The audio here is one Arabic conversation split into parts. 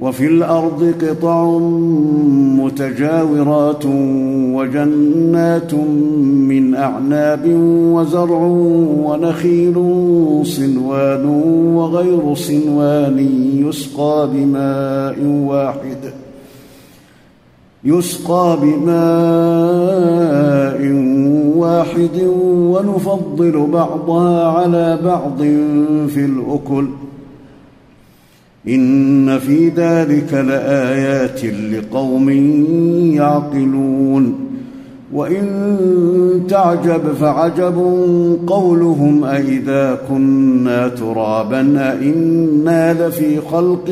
وفي الأرض قطع متجاورات وجنات من أعناب وزرع ونخيل صنوان وغير صنوان يسقى بماء واحد يسقى بماء واحد ونفضل بعضها على بعض في الأكل إن في ذلك لآيات لقوم يعقلون. وإن تعجب فعجب قولهم أإذا كنا ترابا أإنا لفي خلق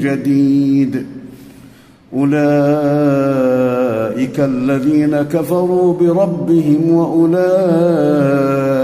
جديد. أولئك الذين كفروا بربهم وأولئك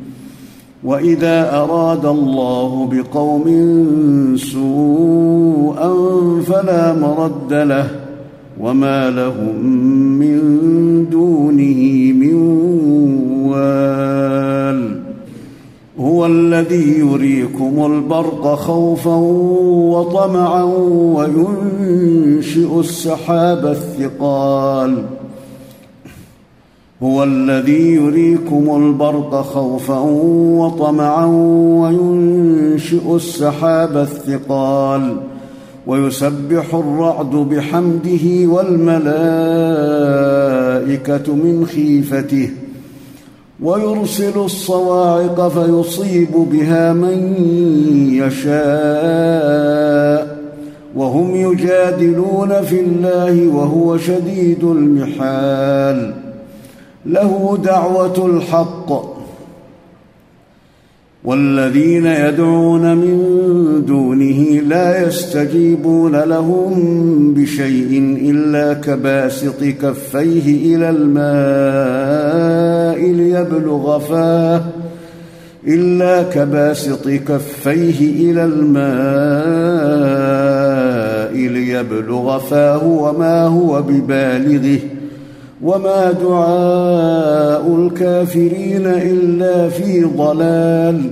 وإذا أراد الله بقوم سوءا فلا مرد له وما لهم من دونه من وال هو الذي يريكم البرق خوفا وطمعا وينشئ السحاب الثقال هو الذي يريكم البرق خوفا وطمعا وينشئ السحاب الثقال ويسبح الرعد بحمده والملائكة من خيفته ويرسل الصواعق فيصيب بها من يشاء وهم يجادلون في الله وهو شديد المحال له دعوة الحق. والذين يدعون من دونه لا يستجيبون لهم بشيء إلا كباسط كفيه إلى الماء ليبلغ فاه إلا كباسط كفيه إلى الماء ليبلغ فاه وما هو ببالغه. وما دعاء الكافرين الا في ضلال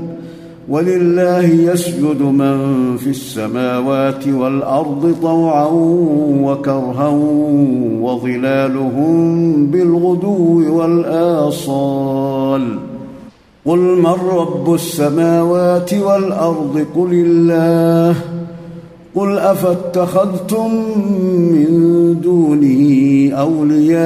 ولله يسجد من في السماوات والارض طوعا وكرها وظلالهم بالغدو والاصال قل من رب السماوات والارض قل الله قل أفاتخذتم من دونه أولياء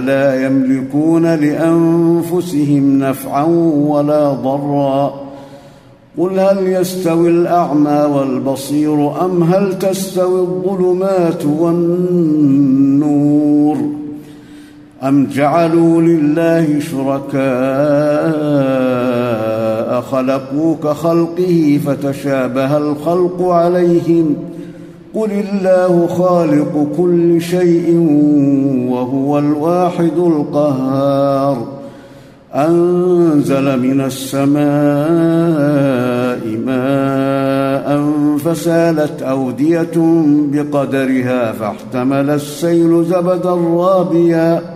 لا يملكون لأنفسهم نفعا ولا ضرا قل هل يستوي الأعمى والبصير أم هل تستوي الظلمات والنور أم جعلوا لله شركاء خلقوا كخلقه فتشابه الخلق عليهم قل الله خالق كل شيء وهو الواحد القهار أنزل من السماء ماء فسالت أودية بقدرها فاحتمل السيل زبدا رابيا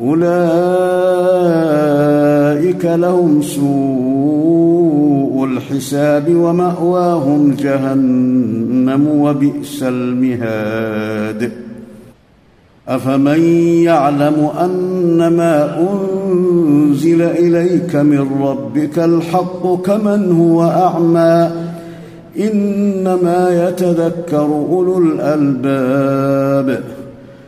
أولئك لهم سوء الحساب ومأواهم جهنم وبئس المهاد. أفمن يعلم انما أنزل إليك من ربك الحق كمن هو أعمى إنما يتذكر أولو الألباب.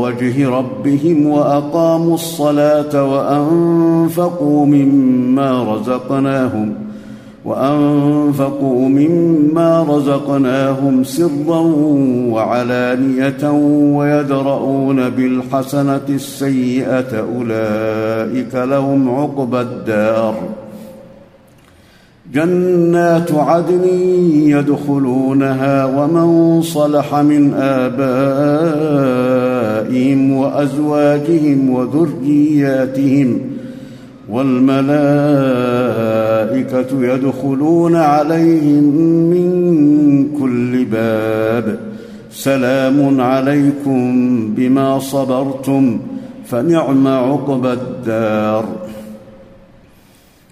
وجه ربهم وأقاموا الصلاة وأنفقوا مما رزقناهم وأنفقوا مما رزقناهم سرا وعلانية ويدرؤون بالحسنة السيئة أولئك لهم عقبى الدار. جنات عدن يدخلونها ومن صلح من آبائهم وأزواجهم وذرياتهم والملائكة يدخلون عليهم من كل باب. سلام عليكم بما صبرتم فنعم عقبى الدار.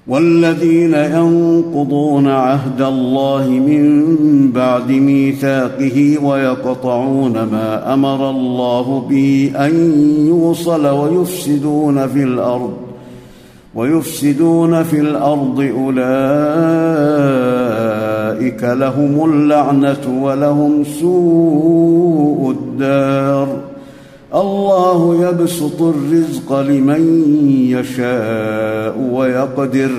والذين ينقضون عهد الله من بعد ميثاقه ويقطعون ما أمر الله به أن يوصل ويفسدون في الأرض ويفسدون في الأرض أولئك لهم اللعنة ولهم سوء الدار. الله يبسط الرزق لمن يشاء. ويقدر.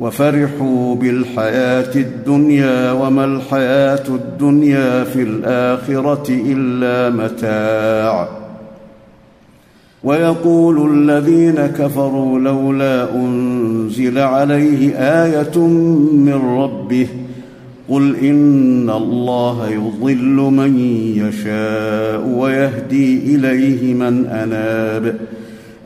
وفرحوا بالحياة الدنيا وما الحياة الدنيا في الآخرة إلا متاع. ويقول الذين كفروا لولا أنزل عليه آية من ربه قل إن الله يضل من يشاء ويهدي إليه من أناب.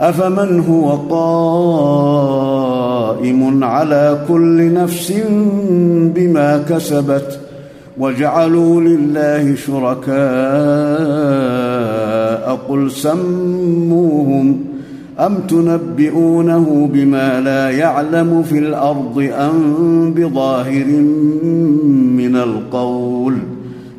أفمن هو قائم على كل نفس بما كسبت وجعلوا لله شركاء قل سموهم أم تنبئونه بما لا يعلم في الأرض أم بظاهر من القول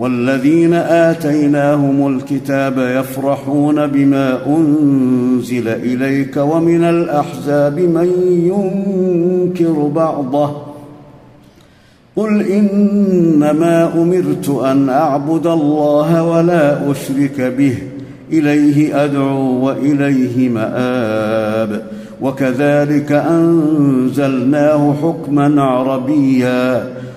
والذين آتيناهم الكتاب يفرحون بما أنزل إليك ومن الأحزاب من ينكر بعضه قل إنما أمرت أن أعبد الله ولا أشرك به إليه أدعو وإليه مآب وكذلك أنزلناه حكما عربيا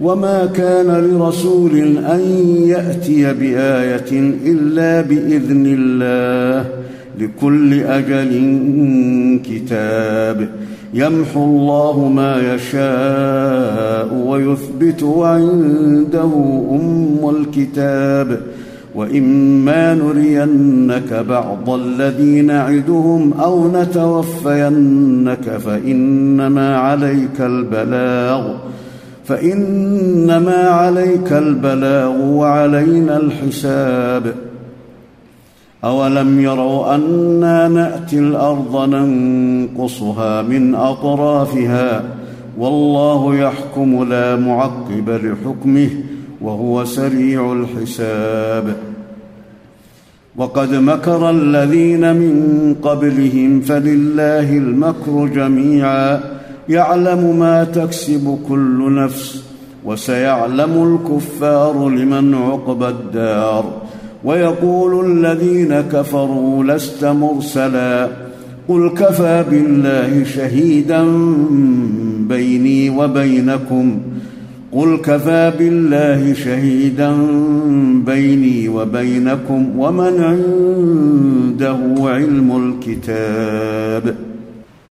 وما كان لرسول ان ياتي بايه الا باذن الله لكل أجل كتاب يمحو الله ما يشاء ويثبت وعنده ام الكتاب واما نرينك بعض الذي نعدهم أو نتوفينك فانما عليك البلاغ فإنما عليك البلاغ وعلينا الحساب. أولم يروا أنا نأتي الأرض ننقصها من أطرافها؟ والله يحكم لا معقب لحكمه وهو سريع الحساب. وقد مكر الذين من قبلهم فلله المكر جميعا. يعلم ما تكسب كل نفس وسيعلم الكفار لمن عقبى الدار. ويقول الذين كفروا لست مرسلا قل كفى بالله شهيدا بيني وبينكم. قل كفى بالله شهيدا بيني وبينكم ومن عنده علم الكتاب.